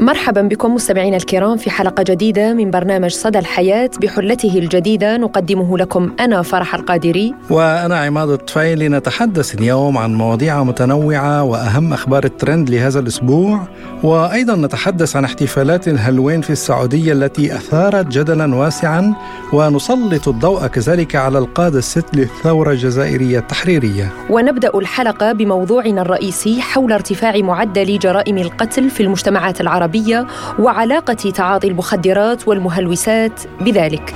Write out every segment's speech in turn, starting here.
مرحبا بكم مستمعينا الكرام في حلقة جديدة من برنامج صدى الحياة بحلته الجديدة. نقدمه لكم أنا فرح القادري. وأنا عماد الطفيلي نتحدث اليوم عن مواضيع متنوعة وأهم أخبار الترند لهذا الأسبوع. وأيضا نتحدث عن احتفالات الهالوين في السعودية التي أثارت جدلا واسعا. ونسلط الضوء كذلك على القادة الست للثورة الجزائرية التحريرية. ونبدأ الحلقة بموضوعنا الرئيسي حول ارتفاع معدل جرائم القتل في المجتمعات العربية. العربية وعلاقة تعاطي المخدرات والمهلوسات بذلك.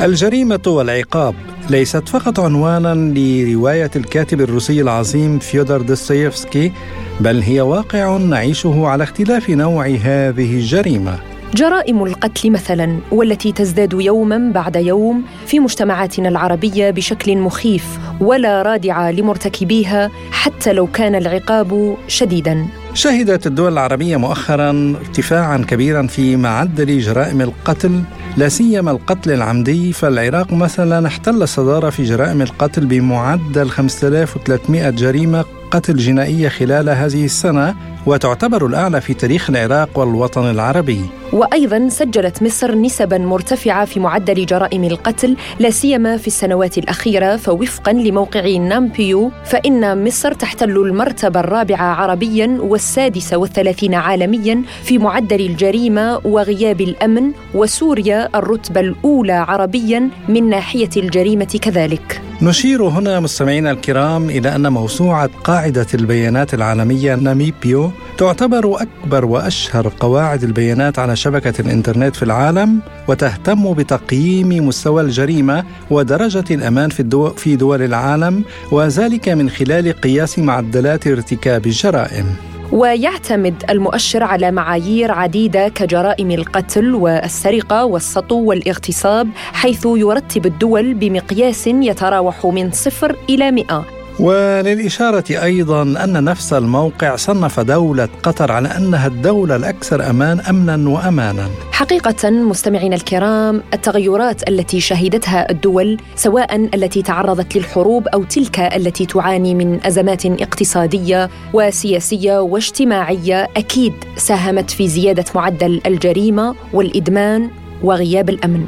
الجريمة والعقاب ليست فقط عنوانا لرواية الكاتب الروسي العظيم فيودر دوستويفسكي بل هي واقع نعيشه على اختلاف نوع هذه الجريمة. جرائم القتل مثلا والتي تزداد يوما بعد يوم في مجتمعاتنا العربية بشكل مخيف ولا رادع لمرتكبيها حتى لو كان العقاب شديدا. شهدت الدول العربية مؤخرا ارتفاعا كبيرا في معدل جرائم القتل لا سيما القتل العمدي فالعراق مثلا احتل الصدارة في جرائم القتل بمعدل 5300 جريمة قتل جنائية خلال هذه السنة وتعتبر الأعلى في تاريخ العراق والوطن العربي. وأيضا سجلت مصر نسبا مرتفعة في معدل جرائم القتل لا سيما في السنوات الأخيرة فوفقا لموقع نامبيو فإن مصر تحتل المرتبة الرابعة عربيا والسادسة والثلاثين عالميا في معدل الجريمة وغياب الأمن وسوريا الرتبة الأولى عربيا من ناحية الجريمة كذلك. نشير هنا مستمعينا الكرام إلى أن موسوعة قاعدة البيانات العالمية ناميبيو تعتبر أكبر وأشهر قواعد البيانات على شبكة الإنترنت في العالم وتهتم بتقييم مستوى الجريمة ودرجة الأمان في, الدول في دول العالم وذلك من خلال قياس معدلات ارتكاب الجرائم. ويعتمد المؤشر على معايير عديدة كجرائم القتل والسرقة والسطو والاغتصاب حيث يرتب الدول بمقياس يتراوح من صفر إلى مئة. وللإشارة أيضا أن نفس الموقع صنف دولة قطر على أنها الدولة الأكثر أمان أمنا وأمانا. حقيقة مستمعينا الكرام التغيرات التي شهدتها الدول سواء التي تعرضت للحروب أو تلك التي تعاني من أزمات اقتصادية وسياسية واجتماعية أكيد ساهمت في زيادة معدل الجريمة والإدمان وغياب الأمن.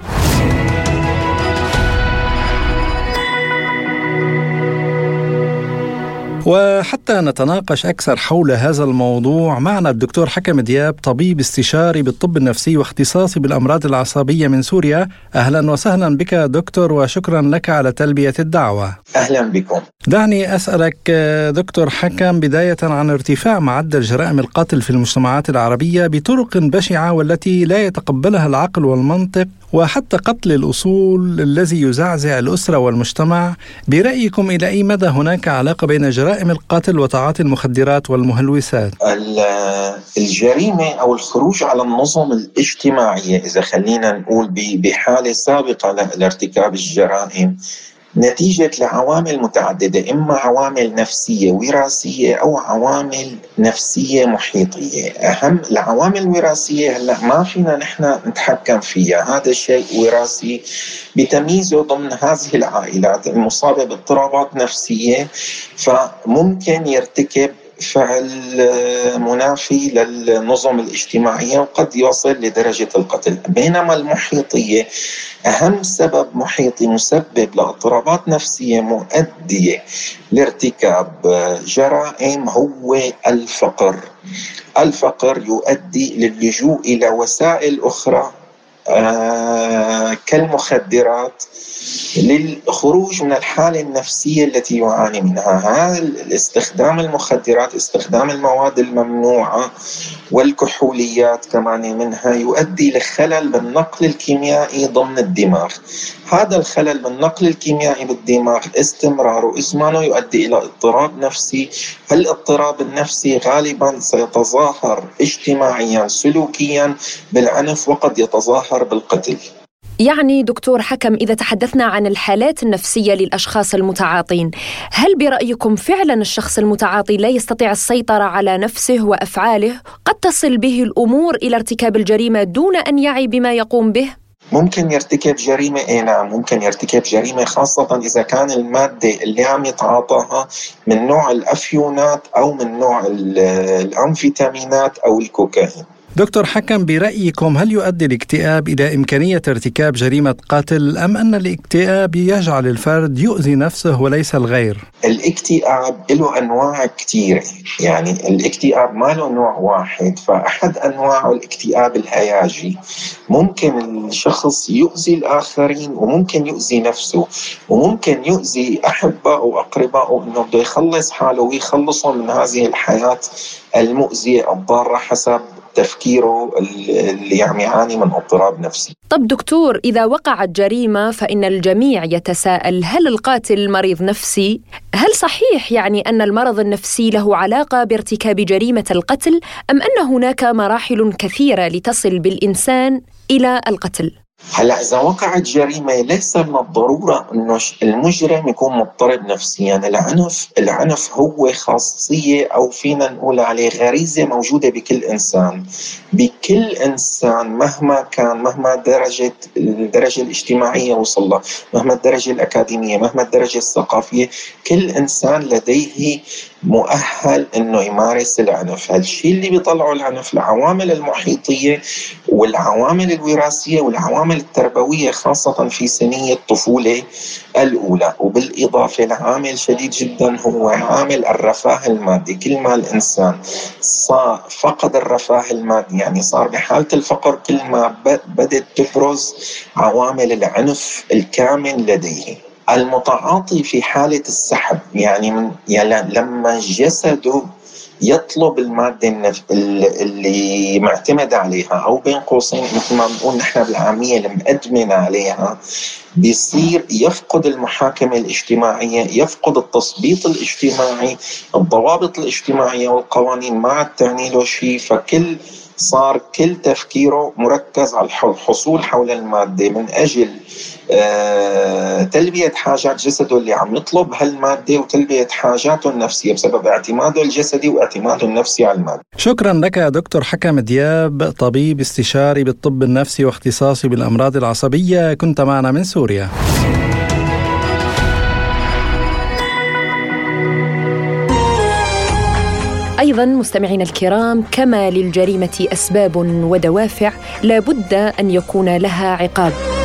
وحتى نتناقش أكثر حول هذا الموضوع معنا الدكتور حكم دياب طبيب استشاري بالطب النفسي واختصاصي بالأمراض العصبية من سوريا. أهلا وسهلا بك دكتور وشكرا لك على تلبية الدعوة. أهلا بكم. دعني أسألك دكتور حكم بداية عن ارتفاع معدل جرائم القتل في المجتمعات العربية بطرق بشعة والتي لا يتقبلها العقل والمنطق. وحتى قتل الأصول الذي يزعزع الأسرة والمجتمع برأيكم إلى أي مدى هناك علاقة بين جرائم القتل وتعاطي المخدرات والمهلوسات؟ الجريمة أو الخروج على النظم الاجتماعية إذا خلينا نقول بحالة سابقة لارتكاب الجرائم نتيجة لعوامل متعددة إما عوامل نفسية وراثية أو عوامل نفسية محيطية. أهم العوامل الوراثية هلأ ما فينا نحن نتحكم فيها هذا الشيء وراثي بتمييزه ضمن هذه العائلات المصابة باضطرابات نفسية فممكن يرتكب فعل منافي للنظم الاجتماعية وقد يوصل لدرجة القتل. بينما المحيطية أهم سبب محيطي مسبب لاضطرابات نفسية مؤدية لارتكاب جرائم هو الفقر. الفقر يؤدي للجوء إلى وسائل أخرى آه كالمخدرات للخروج من الحالة النفسية التي يعاني منها. هذا الاستخدام المخدرات استخدام المواد الممنوعة والكحوليات كمان منها يؤدي لخلل بالنقل الكيميائي ضمن الدماغ. هذا الخلل بالنقل الكيميائي بالدماغ استمراره إزمانه يؤدي إلى اضطراب نفسي. الاضطراب النفسي غالبا سيتظاهر اجتماعيا سلوكيا بالعنف وقد يتظاهر بالقتل. يعني دكتور حكم إذا تحدثنا عن الحالات النفسية للأشخاص المتعاطين هل برأيكم فعلا الشخص المتعاطي لا يستطيع السيطرة على نفسه وأفعاله؟ قد تصل به الأمور إلى ارتكاب الجريمة دون أن يعي بما يقوم به؟ ممكن يرتكب جريمة اي نعم ممكن يرتكب جريمة خاصة إذا كان المادة اللي عم يتعاطاها من نوع الأفيونات أو من نوع الأنفيتامينات أو الكوكايين دكتور حكم برأيكم هل يؤدي الاكتئاب إلى إمكانية ارتكاب جريمة قتل أم أن الاكتئاب يجعل الفرد يؤذي نفسه وليس الغير؟ الاكتئاب له أنواع كثيرة يعني الاكتئاب ما له نوع واحد فأحد أنواعه الاكتئاب الهياجي ممكن الشخص يؤذي الآخرين وممكن يؤذي نفسه وممكن يؤذي أحبائه وأقربائه أنه بده يخلص حاله ويخلصهم من هذه الحياة المؤذية الضارة حسب تفكيره اللي عم يعاني من اضطراب نفسي طب دكتور إذا وقعت جريمة فإن الجميع يتساءل هل القاتل مريض نفسي؟ هل صحيح يعني أن المرض النفسي له علاقة بارتكاب جريمة القتل أم أن هناك مراحل كثيرة لتصل بالإنسان إلى القتل؟ هلا إذا وقعت جريمة ليس من الضرورة إنه المجرم يكون مضطرب نفسيا، العنف العنف هو خاصية أو فينا نقول عليه غريزة موجودة بكل إنسان، بكل إنسان مهما كان مهما درجة الدرجة الاجتماعية وصل لها، مهما الدرجة الأكاديمية، مهما الدرجة الثقافية، كل إنسان لديه مؤهل إنه يمارس العنف، هالشيء اللي بيطلعه العنف العوامل المحيطية والعوامل الوراثية والعوامل التربوية خاصة في سنية الطفوله الأولى، وبالإضافة لعامل شديد جدا هو عامل الرفاه المادي، كل ما الإنسان صار فقد الرفاه المادي يعني صار بحالة الفقر كل ما بدت تبرز عوامل العنف الكامن لديه. المتعاطي في حالة السحب يعني من يعني لما جسده يطلب المادة اللي معتمد عليها أو بين قوسين مثل ما بنقول نحن بالعامية المأدمن عليها بيصير يفقد المحاكمة الاجتماعية يفقد التثبيط الاجتماعي الضوابط الاجتماعية والقوانين ما عاد تعني له شيء فكل صار كل تفكيره مركز على الحصول حول المادة. من أجل آه، تلبية حاجات جسده اللي عم يطلب هالمادة وتلبية حاجاته النفسية بسبب اعتماده الجسدي واعتماده النفسي على المادة. شكرا لك دكتور حكم دياب طبيب استشاري بالطب النفسي واختصاصي بالأمراض العصبية. كنت معنا من سوريا. أيضا مستمعينا الكرام كما للجريمة أسباب ودوافع لابد أن يكون لها عقاب.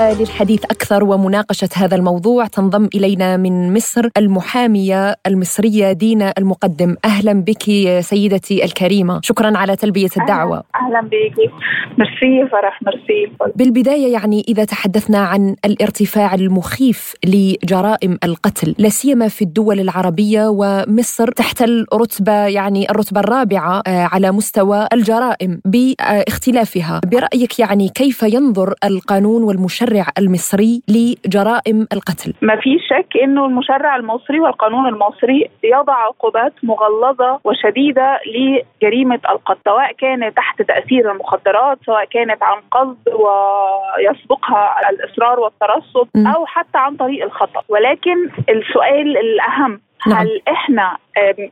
للحديث أكثر ومناقشة هذا الموضوع تنضم إلينا من مصر المحامية المصرية دينا المقدم. أهلا بك سيدتي الكريمة. شكرا على تلبية الدعوة. أهلا بك. ميرسي فرح ميرسي. بالبداية يعني إذا تحدثنا عن الارتفاع المخيف لجرائم القتل لا سيما في الدول العربية ومصر تحتل رتبة يعني الرتبة الرابعة آه، على مستوى الجرائم بإختلافها. برأيك يعني كيف ينظر القانون والمشرع المشرع المصري لجرائم القتل. ما في شك إنه المشرع المصري والقانون المصري يضع عقوبات مغلظة وشديدة لجريمة القتل سواء كانت تحت تأثير المخدرات سواء كانت عن قصد ويسبقها الإصرار والترصد أو حتى عن طريق الخطأ. ولكن السؤال الأهم نعم. هل إحنا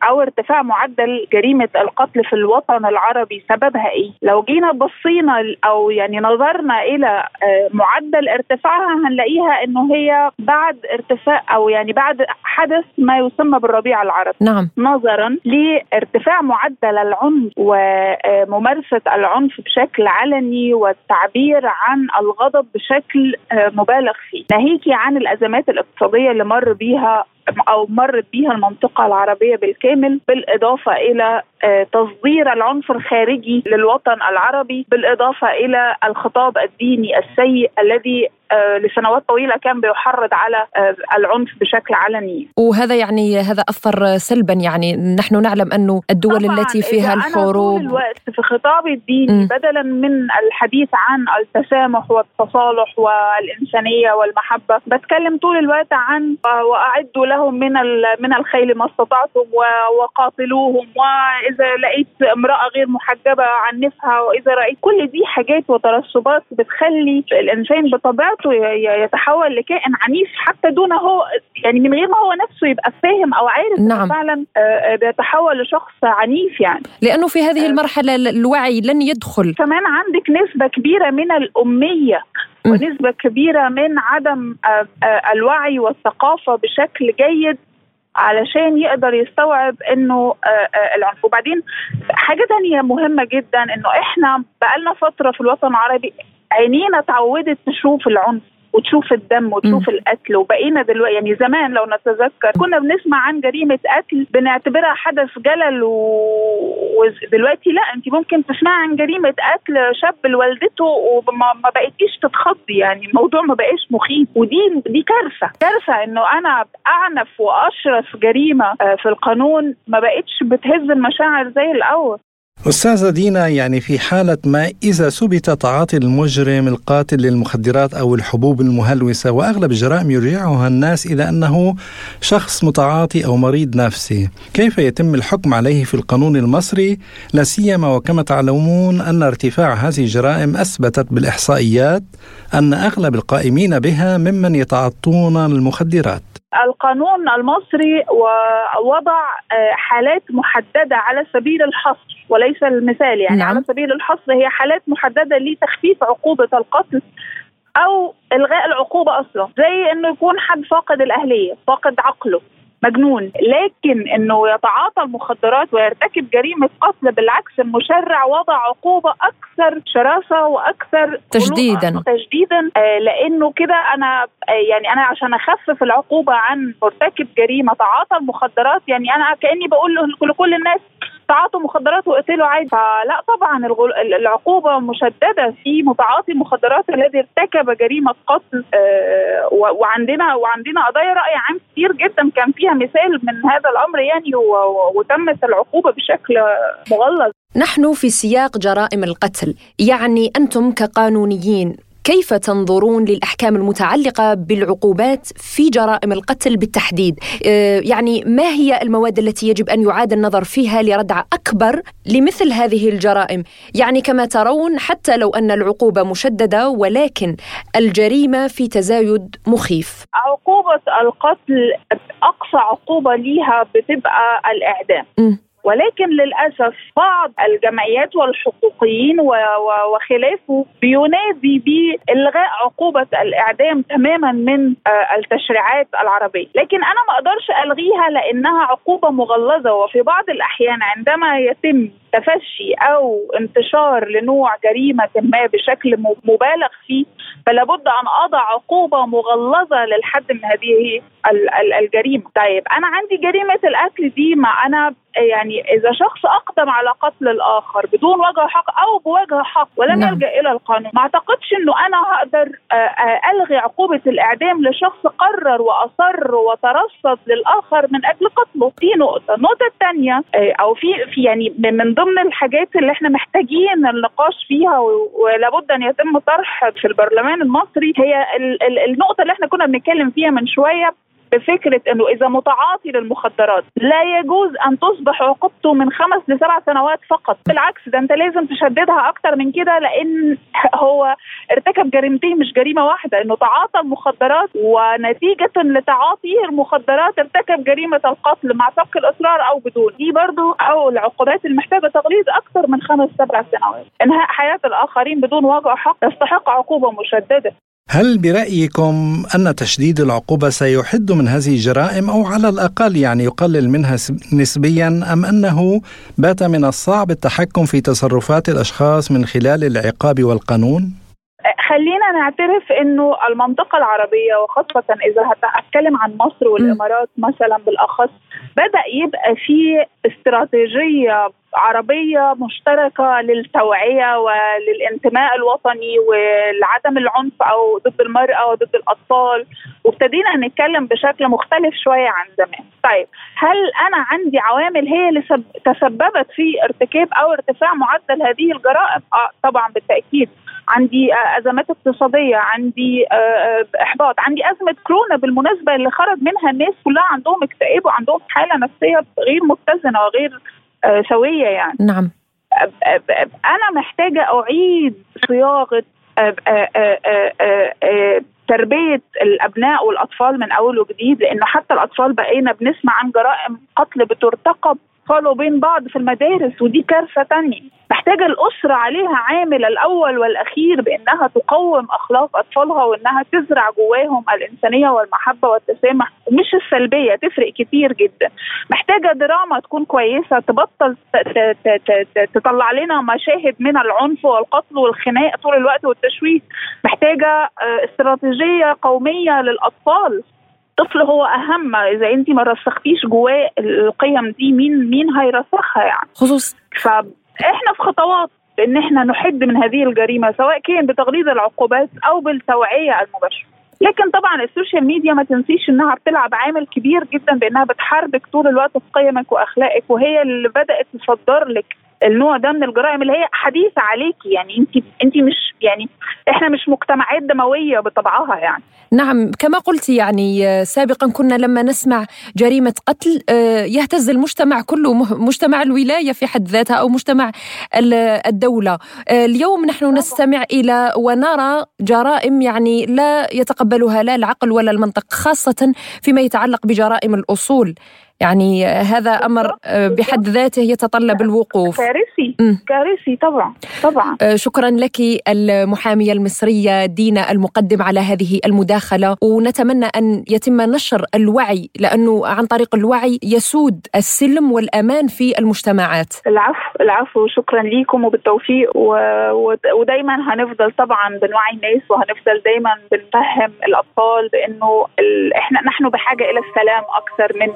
أو ارتفاع معدل جريمة القتل في الوطن العربي سببها إيه؟ لو جينا بصينا أو يعني نظرنا إلى معدل ارتفاعها هنلاقيها إنه هي بعد ارتفاع أو يعني بعد حدث ما يسمى بالربيع العربي. نعم. نظرا لارتفاع معدل العنف وممارسة العنف بشكل علني والتعبير عن الغضب بشكل مبالغ فيه. ناهيكي عن الأزمات الاقتصادية اللي مر بيها أو مرت بها المنطقة العربية بالكامل بالإضافة إلى آه، تصدير العنف الخارجي للوطن العربي بالإضافة إلى الخطاب الديني السيء الذي لسنوات طويلة كان بيحرض على آه، العنف بشكل علني وهذا يعني هذا أثر سلبا يعني نحن نعلم أنه الدول التي فيها الحروب أنا طول الوقت في خطابي الديني. بدلا من الحديث عن التسامح والتصالح والإنسانية والمحبة بتكلم طول الوقت عن واعدوا لهم من من الخيل ما استطعتم وقاتلوهم وإذا لقيت امرأة غير محجبة عنفها وإذا رأيت كل دي حاجات وترسبات بتخلي الإنسان بطبيعته يتحول لكائن عنيف حتى دون هو يعني من غير ما هو نفسه يبقى فاهم أو عارف نعم. فعلا آه، آه، بيتحول لشخص عنيف يعني لأنه في هذه آه. المرحلة الوعي لن يدخل كمان عندك نسبة كبيرة من الأمية ونسبة كبيرة من عدم الوعي والثقافة بشكل جيد علشان يقدر يستوعب إنه العنف وبعدين حاجة تانية مهمة جدا إنه إحنا بقالنا فترة في الوطن العربي عينينا اتعودت تشوف العنف وتشوف الدم وتشوف م. القتل وبقينا دلوقتي يعني زمان لو نتذكر كنا بنسمع عن جريمة قتل بنعتبرها حدث جلل ودلوقتي لا انت ممكن تسمعي عن جريمة قتل شاب لوالدته وما ما بقيتيش تتخضي يعني الموضوع ما بقاش مخيف ودي دي كارثة كارثة انه أنا اعنف واشرس جريمة آه، في القانون ما بقتش بتهز المشاعر زي الأول أستاذة دينا يعني في حالة ما إذا ثبت تعاطي المجرم القاتل للمخدرات أو الحبوب المهلوسة وأغلب الجرائم يرجعها الناس إلى أنه شخص متعاطي أو مريض نفسي كيف يتم الحكم عليه في القانون المصري؟ لا سيما وكما تعلمون أن ارتفاع هذه الجرائم أثبتت بالإحصائيات أن أغلب القائمين بها ممن يتعاطون المخدرات. القانون المصري وضع آه، حالات محددة على سبيل الحصر. وليس المثال يعني نعم. على سبيل الحصر هي حالات محددة لتخفيف عقوبة القتل أو إلغاء العقوبة أصلا. زي إنه يكون حد فاقد الأهلية فاقد عقله مجنون. لكن إنه يتعاطى المخدرات ويرتكب جريمة قتل بالعكس المشرع وضع عقوبة أكثر شراسة وأكثر تشديدا تشديدا آه لأنه كده أنا آه يعني أنا عشان أخفف العقوبة عن مرتكب جريمة تعاطى المخدرات يعني أنا كأني بقول لكل الناس تعاطوا مخدرات واقتلوا عادي. فلا طبعا العقوبة مشددة في متعاطي المخدرات الذي ارتكب جريمة قتل آه وعندنا وعندنا قضايا رأي عام كتير جدا كان فيها مثال من هذا الأمر يعني وتمت العقوبة بشكل مغلظ نحن في سياق جرائم القتل يعني أنتم كقانونيين كيف تنظرون للأحكام المتعلقة بالعقوبات في جرائم القتل بالتحديد؟ آه، يعني ما هي المواد التي يجب أن يعاد النظر فيها لردع أكبر لمثل هذه الجرائم؟ يعني كما ترون حتى لو أن العقوبة مشددة ولكن الجريمة في تزايد مخيف. عقوبة القتل أقصى عقوبة ليها بتبقى الإعدام. م. ولكن للأسف بعض الجمعيات والحقوقيين وخلافه بينادي بإلغاء عقوبة الإعدام تماما من آه، التشريعات العربية، لكن أنا ما أقدرش ألغيها لأنها عقوبة مغلظة. وفي بعض الأحيان عندما يتم تفشي أو انتشار لنوع جريمة ما بشكل مبالغ فيه فلا بد أن أضع عقوبة مغلظة للحد من هذه الجريمة. طيب أنا عندي جريمة الاكل دي ما أنا يعني إذا شخص أقدم على قتل الآخر بدون وجه حق أو بوجه حق ولم نعم. يلجأ إلى القانون ما أعتقدش إنه أنا هقدر آه، آه، ألغي عقوبة الإعدام لشخص قرر وأصر وترصد للآخر من أجل قتله. دي نقطة. النقطة الثانية آه، أو في في يعني من ضمن الحاجات اللي إحنا محتاجين النقاش فيها ولابد أن يتم طرح في البرلمان المصري هي النقطة اللي إحنا كنا بنتكلم فيها من شوية بفكرة إنه إذا متعاطي للمخدرات لا يجوز أن تصبح عقوبته من خمس لسبع سنوات فقط. بالعكس ده أنت لازم تشددها أكتر من كده لأن هو ارتكب جريمتين مش جريمة واحدة. إنه تعاطى المخدرات ونتيجة لتعاطيه المخدرات ارتكب جريمة القتل مع سبق الإصرار أو بدون. دي برضو أو العقوبات المحتاجة تغليظ أكثر من خمس سبع سنوات. إنهاء حياة الآخرين بدون وجه حق يستحق عقوبة مشددة. هل برأيكم أن تشديد العقوبة سيحد من هذه الجرائم أو على الأقل يعني يقلل منها نسبيا أم أنه بات من الصعب التحكم في تصرفات الأشخاص من خلال العقاب والقانون؟ خلينا نعترف إنه المنطقة العربية وخاصة إذا هتكلم عن مصر والإمارات مثلا بالأخص بدأ يبقى في استراتيجية عربية مشتركة للتوعية وللانتماء الوطني ولعدم العنف أو ضد المرأة وضد الأطفال. وابتدينا نتكلم بشكل مختلف شوية عن زمان. طيب هل أنا عندي عوامل هي اللي تسببت في ارتكاب أو ارتفاع معدل هذه الجرائم؟ آه طبعا بالتأكيد. عندي أزمات اقتصادية عندي إحباط عندي أزمة كورونا بالمناسبة اللي خرج منها الناس كلها عندهم اكتئاب وعندهم حالة نفسية غير متزنة وغير سوية يعني. نعم. أنا محتاجة أعيد صياغة تربية الأبناء والأطفال من أول وجديد لأنه حتى الأطفال بقينا بنسمع عن جرائم قتل بترتقب اطفال وبين بعض في المدارس ودي كارثة تانية. محتاجة الأسرة عليها عامل الأول والأخير بإنها تقوم أخلاق أطفالها وإنها تزرع جواهم الإنسانية والمحبة والتسامح. ومش السلبية تفرق كتير جدا. محتاجة دراما تكون كويسة تبطل تطلع لنا مشاهد من العنف والقتل والخناق طول الوقت والتشويه. محتاجة استراتيجية قومية للأطفال. الطفل هو أهم. إذا أنت ما رسختيش جواه القيم دي مين مين هيرسخها يعني؟ خصوص فاحنا في خطوات إن إحنا نحد من هذه الجريمة سواء كان بتغليظ العقوبات أو بالتوعية المباشرة. لكن طبعا السوشيال ميديا ما تنسيش إنها بتلعب عامل كبير جدا بإنها بتحاربك طول الوقت في قيمك وأخلاقك وهي اللي بدأت تصدر لك. النوع ده من الجرائم اللي هي حديثة عليكي. يعني انت انت مش يعني إحنا مش مجتمعات دموية بطبعها يعني. نعم كما قلت يعني سابقا كنا لما نسمع جريمة قتل يهتز المجتمع كله مجتمع الولاية في حد ذاتها أو مجتمع الدولة. اليوم نحن نستمع إلى ونرى جرائم يعني لا يتقبلها لا العقل ولا المنطق خاصة فيما يتعلق بجرائم الأصول. يعني هذا أمر بحد ذاته يتطلب الوقوف. كارثي كارثي طبعا طبعا. شكرا لك المحامية المصرية دينا المقدم على هذه المداخلة ونتمنى أن يتم نشر الوعي لأنه عن طريق الوعي يسود السلم والأمان في المجتمعات. العفو العفو. شكرا لكم وبالتوفيق و... و... ودايما هنفضل طبعا بنوعي الناس وهنفضل دايما بنفهم الأطفال بأنه ال... إحنا نحن بحاجة إلى السلام أكثر من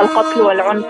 القتل والعنف.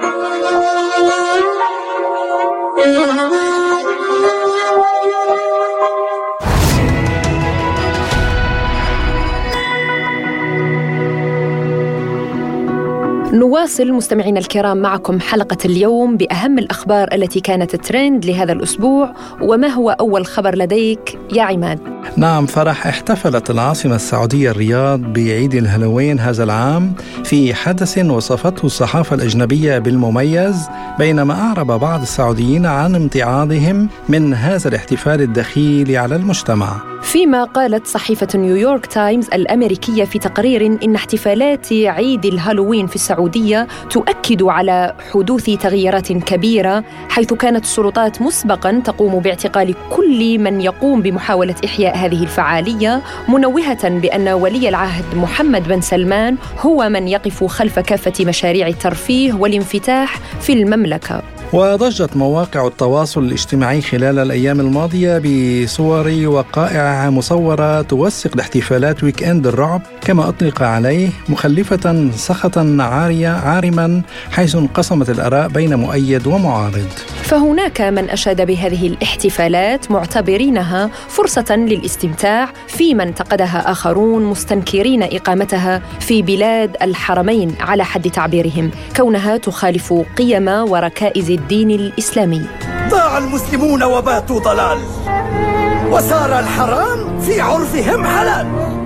نواصل مستمعينا الكرام معكم حلقة اليوم بأهم الأخبار التي كانت ترند لهذا الأسبوع وما هو أول خبر لديك يا عماد؟ نعم فرح احتفلت العاصمة السعودية الرياض بعيد الهالوين هذا العام في حدث وصفته الصحافة الأجنبية بالمميز بينما أعرب بعض السعوديين عن امتعاضهم من هذا الاحتفال الدخيل على المجتمع فيما قالت صحيفة نيويورك تايمز الأمريكية في تقرير إن احتفالات عيد الهالوين في السعودية تؤكد على حدوث تغييرات كبيرة حيث كانت السلطات مسبقا تقوم باعتقال كل من يقوم بمحاولة إحياء هذه الفعالية منوهة بأن ولي العهد محمد بن سلمان هو من يقف خلف كافة مشاريع الترفيه والانفتاح في المملكة. وضجت مواقع التواصل الاجتماعي خلال الأيام الماضية بصور وقائع مصورة توثق لاحتفالات ويك إند الرعب كما أطلق عليه مخلفة سخطا عارية عارما حيث انقسمت الآراء بين مؤيد ومعارض. فهناك من أشاد بهذه الاحتفالات معتبرينها فرصة للاستمتاع فيما انتقدها آخرون مستنكرين إقامتها في بلاد الحرمين على حد تعبيرهم كونها تخالف قيم وركائز الدين الإسلامي. ضاع المسلمون وباتوا ضلال وصار الحرام في عرفهم حلال.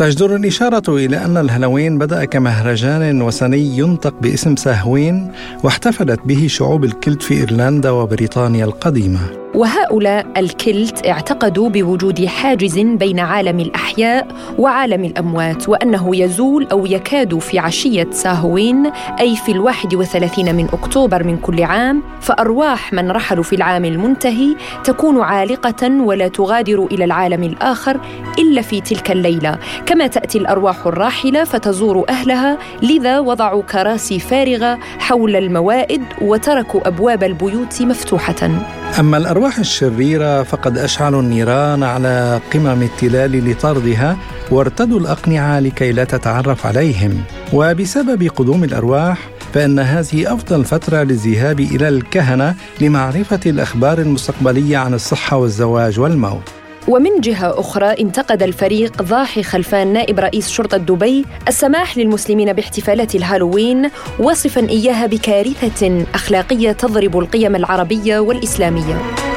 تجدر الإشارة إلى أن الهالوين بدأ كمهرجان وثني ينطق باسم ساهوين واحتفلت به شعوب الكلت في إيرلندا وبريطانيا القديمة. وهؤلاء الكلت اعتقدوا بوجود حاجز بين عالم الأحياء وعالم الأموات وأنه يزول أو يكاد في عشية ساهوين أي في الواحد وثلاثين من أكتوبر من كل عام فأرواح من رحلوا في العام المنتهي تكون عالقة ولا تغادر إلى العالم الآخر إلا في تلك الليلة. كما تأتي الأرواح الراحلة فتزور أهلها لذا وضعوا كراسي فارغة حول الموائد وتركوا أبواب البيوت مفتوحة. أما الأرواح الشريرة فقد أشعلوا النيران على قمم التلال لطردها وارتدوا الأقنعة لكي لا تتعرف عليهم. وبسبب قدوم الأرواح فإن هذه أفضل فترة للذهاب إلى الكهنة لمعرفة الأخبار المستقبلية عن الصحة والزواج والموت. ومن جهة أخرى انتقد الفريق ضاحي خلفان نائب رئيس شرطة دبي السماح للمسلمين باحتفالات الهالوين واصفا إياها بكارثة أخلاقية تضرب القيم العربية والإسلامية.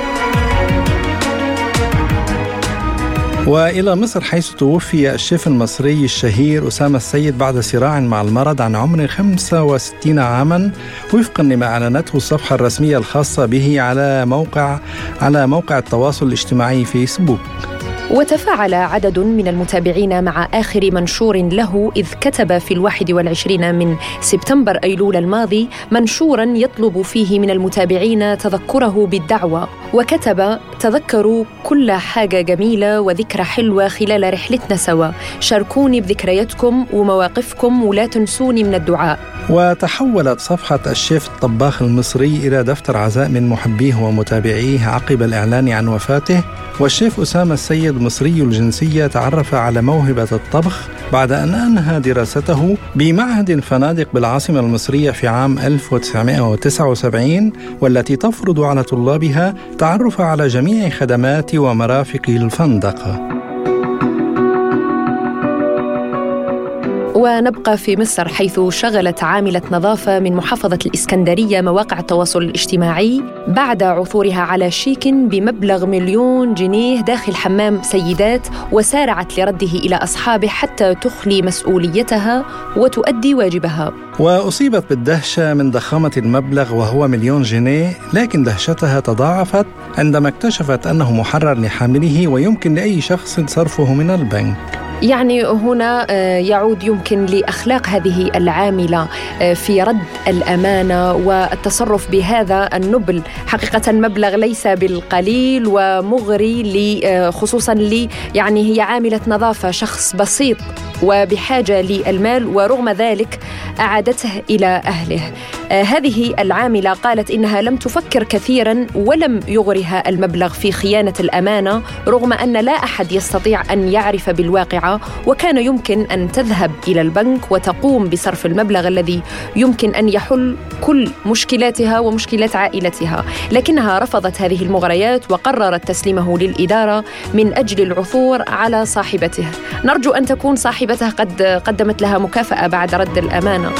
وإلى مصر حيث توفي الشيف المصري الشهير أسامة السيد بعد صراع مع المرض عن عمر 65 عاما وفقا لما أعلنته الصفحة الرسمية الخاصة به على موقع على موقع التواصل الاجتماعي فيسبوك. وتفاعل عدد من المتابعين مع آخر منشور له إذ كتب في الواحد والعشرين من سبتمبر أيلول الماضي منشورا يطلب فيه من المتابعين تذكره بالدعوة وكتب تذكروا كل حاجة جميلة وذكرى حلوة خلال رحلتنا سوا. شاركوني بذكرياتكم ومواقفكم ولا تنسوني من الدعاء. وتحولت صفحة الشيف الطباخ المصري إلى دفتر عزاء من محبيه ومتابعيه عقب الإعلان عن وفاته. والشيف أسامة السيد مصري الجنسية تعرف على موهبة الطبخ بعد أن أنهى دراسته بمعهد الفنادق بالعاصمة المصرية في عام 1979 والتي تفرض على طلابها التعرف على جميع خدمات ومرافق الفندقه ونبقى في مصر حيث شغلت عاملة نظافة من محافظة الإسكندرية مواقع التواصل الاجتماعي بعد عثورها على شيك بمبلغ مليون جنيه داخل حمام سيدات وسارعت لرده إلى أصحابه حتى تخلي مسؤوليتها وتؤدي واجبها. وأصيبت بالدهشة من ضخامة المبلغ وهو مليون جنيه لكن دهشتها تضاعفت عندما اكتشفت أنه محرر لحامله ويمكن لأي شخص صرفه من البنك. يعني هنا آه، يعود يمكن لأخلاق هذه العاملة آه، في رد الأمانة والتصرف بهذا النبل. حقيقة مبلغ ليس بالقليل ومغري آه، خصوصا لي يعني هي عاملة نظافة شخص بسيط. وبحاجة للمال ورغم ذلك أعادته إلى أهله. هذه العاملة قالت إنها لم تفكر كثيرا ولم يغرها المبلغ في خيانة الأمانة رغم أن لا أحد يستطيع أن يعرف بالواقعه وكان يمكن أن تذهب إلى البنك وتقوم بصرف المبلغ الذي يمكن أن يحل كل مشكلاتها ومشكلات عائلتها. لكنها رفضت هذه المغريات وقررت تسليمه للإدارة من أجل العثور على صاحبته. نرجو أن تكون صاحبته قد قدمت لها مكافأة بعد رد الأمانة.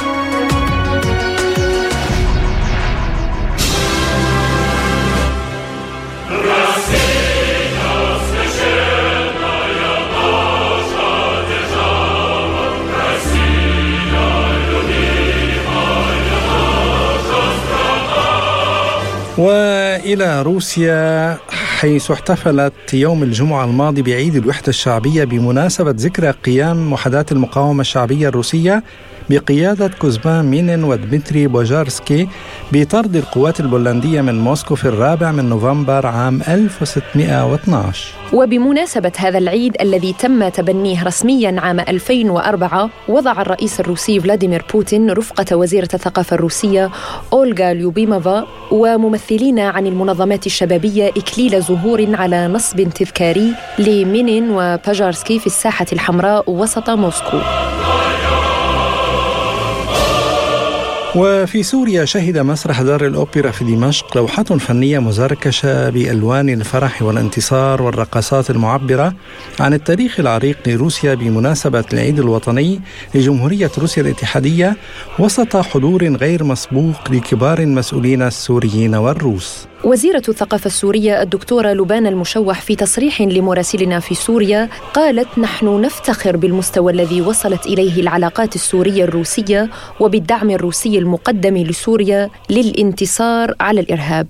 وإلى روسيا حيث احتفلت يوم الجمعة الماضي بعيد الوحدة الشعبية بمناسبة ذكرى قيام وحدات المقاومة الشعبية الروسية بقيادة كوزمان مينين ودمتري بوجارسكي بطرد القوات البولندية من موسكو في الرابع من نوفمبر عام 1612 وبمناسبة هذا العيد الذي تم تبنيه رسميا عام 2004 وضع الرئيس الروسي فلاديمير بوتين رفقة وزيرة الثقافة الروسية أولغا ليوبيموفا وممثلين عن المنظمات الشبابية إكليل زهور على نصب تذكاري لمينين وباجارسكي في الساحة الحمراء وسط موسكو. وفي سوريا شهد مسرح دار الأوبرا في دمشق لوحة فنية مزركشة بألوان الفرح والانتصار والرقصات المعبرة عن التاريخ العريق لروسيا بمناسبة العيد الوطني لجمهورية روسيا الاتحادية وسط حضور غير مسبوق لكبار المسؤولين السوريين والروس. وزيرة الثقافة السورية الدكتورة لبان المشوح في تصريح لمراسلنا في سوريا قالت نحن نفتخر بالمستوى الذي وصلت إليه العلاقات السورية الروسية وبالدعم الروسي المقدم لسوريا للانتصار على الإرهاب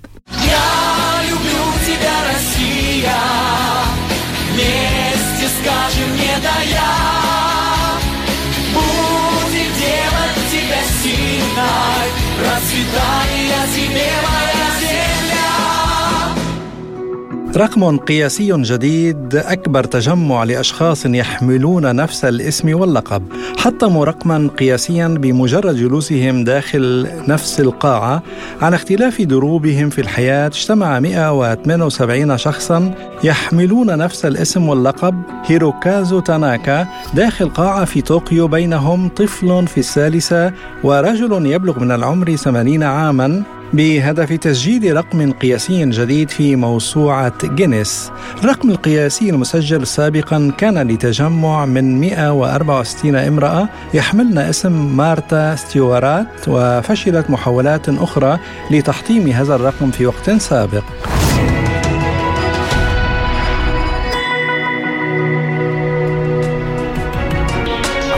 процветания тебе моя رقم قياسي جديد أكبر تجمع لأشخاص يحملون نفس الاسم واللقب. حطموا رقما قياسيا بمجرد جلوسهم داخل نفس القاعة. على اختلاف دروبهم في الحياة اجتمع 178 شخصا يحملون نفس الاسم واللقب. هيروكازو تاناكا داخل قاعة في طوكيو بينهم طفل في الثالثة ورجل يبلغ من العمر 80 عاما. بهدف تسجيل رقم قياسي جديد في موسوعة جينيس. الرقم القياسي المسجل سابقا كان لتجمع من 164 امرأة يحملن اسم مارتا ستيوارات وفشلت محاولات أخرى لتحطيم هذا الرقم في وقت سابق.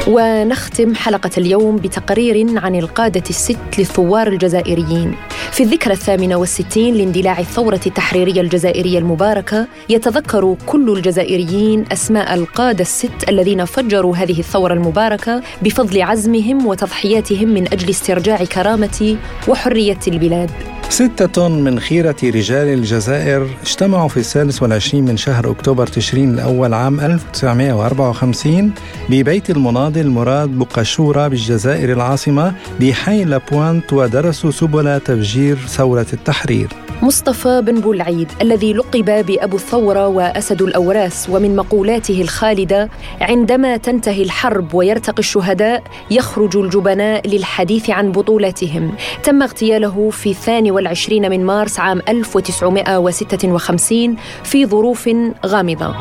ونختم حلقة اليوم بتقرير عن القادة الست للثوار الجزائريين. في الذكرى الثامنة والستين لاندلاع الثورة التحريرية الجزائرية المباركة يتذكر كل الجزائريين أسماء القادة الست الذين فجروا هذه الثورة المباركة بفضل عزمهم وتضحياتهم من أجل استرجاع كرامة وحرية البلاد. ستة من خيرة رجال الجزائر اجتمعوا في الثالث والعشرين من شهر أكتوبر تشرين الأول عام 1954 ببيت المناضل مراد بقشورة بالجزائر العاصمة بحي لابوانت ودرسوا سبل تفجير ثورة التحرير. مصطفى بن بولعيد الذي لقب بأبو الثورة وأسد الأوراس ومن مقولاته الخالدة عندما تنتهي الحرب ويرتقي الشهداء يخرج الجبناء للحديث عن بطولاتهم. تم اغتياله في الثاني والعشرين من مارس عام 1956 في ظروف غامضة.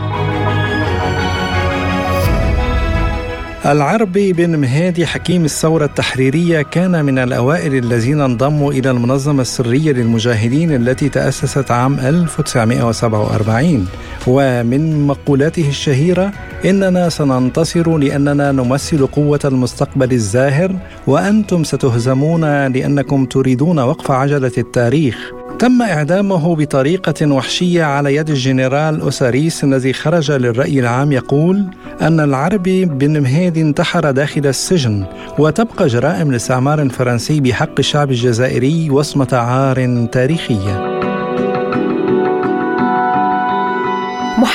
العربي بن مهادي حكيم الثورة التحريرية كان من الأوائل الذين انضموا إلى المنظمة السرية للمجاهدين التي تأسست عام 1947 ومن مقولاته الشهيرة إننا سننتصر لأننا نمثل قوة المستقبل الزاهر وأنتم ستهزمون لأنكم تريدون وقف عجلة التاريخ. تم إعدامه بطريقة وحشية على يد الجنرال أوساريس الذي خرج للرأي العام يقول أن العربي بن مهيد انتحر داخل السجن وتبقى جرائم الاستعمار الفرنسي بحق الشعب الجزائري وصمة عار تاريخية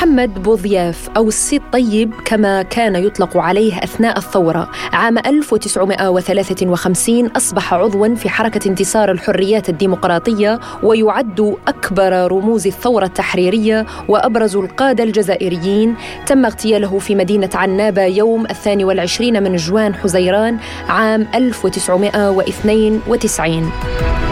محمد بوضياف أو السيد طيب كما كان يطلق عليه أثناء الثورة. عام 1953 أصبح عضوا في حركة انتصار الحريات الديمقراطية ويعد أكبر رموز الثورة التحريرية وأبرز القادة الجزائريين. تم اغتياله في مدينة عنابة يوم الثاني والعشرين من جوان حزيران عام 1992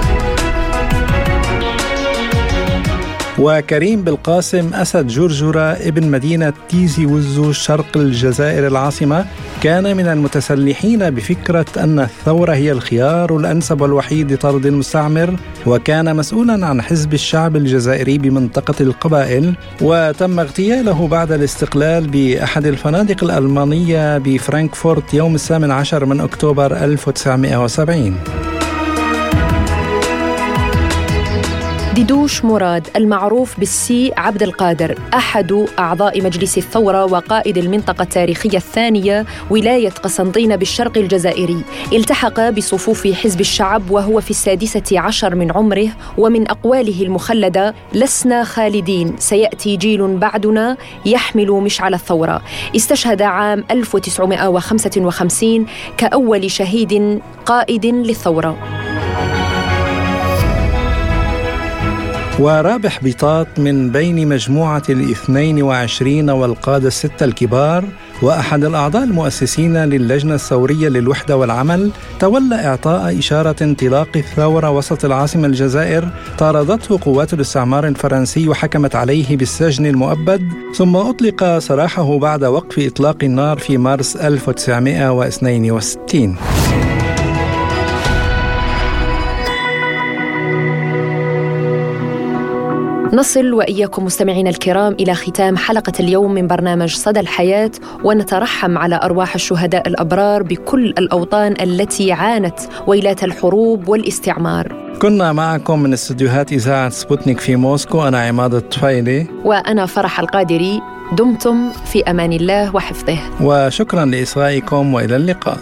وكريم بالقاسم أسد جرجرة ابن مدينة تيزي وزو شرق الجزائر العاصمة كان من المتسلحين بفكرة أن الثورة هي الخيار الأنسب والوحيد لطرد المستعمر وكان مسؤولا عن حزب الشعب الجزائري بمنطقة القبائل وتم اغتياله بعد الاستقلال بأحد الفنادق الألمانية بفرانكفورت يوم الثامن عشر من أكتوبر 1970 ديدوش مراد المعروف بالسي عبد القادر أحد أعضاء مجلس الثورة وقائد المنطقة التاريخية الثانية ولاية قسنطينة بالشرق الجزائري. التحق بصفوف حزب الشعب وهو في السادسة عشر من عمره ومن أقواله المخلدة لسنا خالدين سيأتي جيل بعدنا يحمل مشعل الثورة. استشهد عام 1955 كأول شهيد قائد للثورة. ورابح بيطات من بين مجموعة الاثنين وعشرين والقادة الستة الكبار وأحد الأعضاء المؤسسين للجنة الثورية للوحدة والعمل تولى إعطاء إشارة انطلاق الثورة وسط العاصمة الجزائر طاردته قوات الاستعمار الفرنسي وحكمت عليه بالسجن المؤبد ثم أطلق سراحه بعد وقف إطلاق النار في مارس 1962 نصل وإياكم مستمعينا الكرام إلى ختام حلقة اليوم من برنامج صدى الحياة ونترحم على أرواح الشهداء الأبرار بكل الأوطان التي عانت ويلات الحروب والاستعمار. كنا معكم من استديوهات إذاعة سبوتنيك في موسكو أنا عماد الطفيلي وأنا فرح القادري دمتم في أمان الله وحفظه. وشكرا لإصغائكم وإلى اللقاء.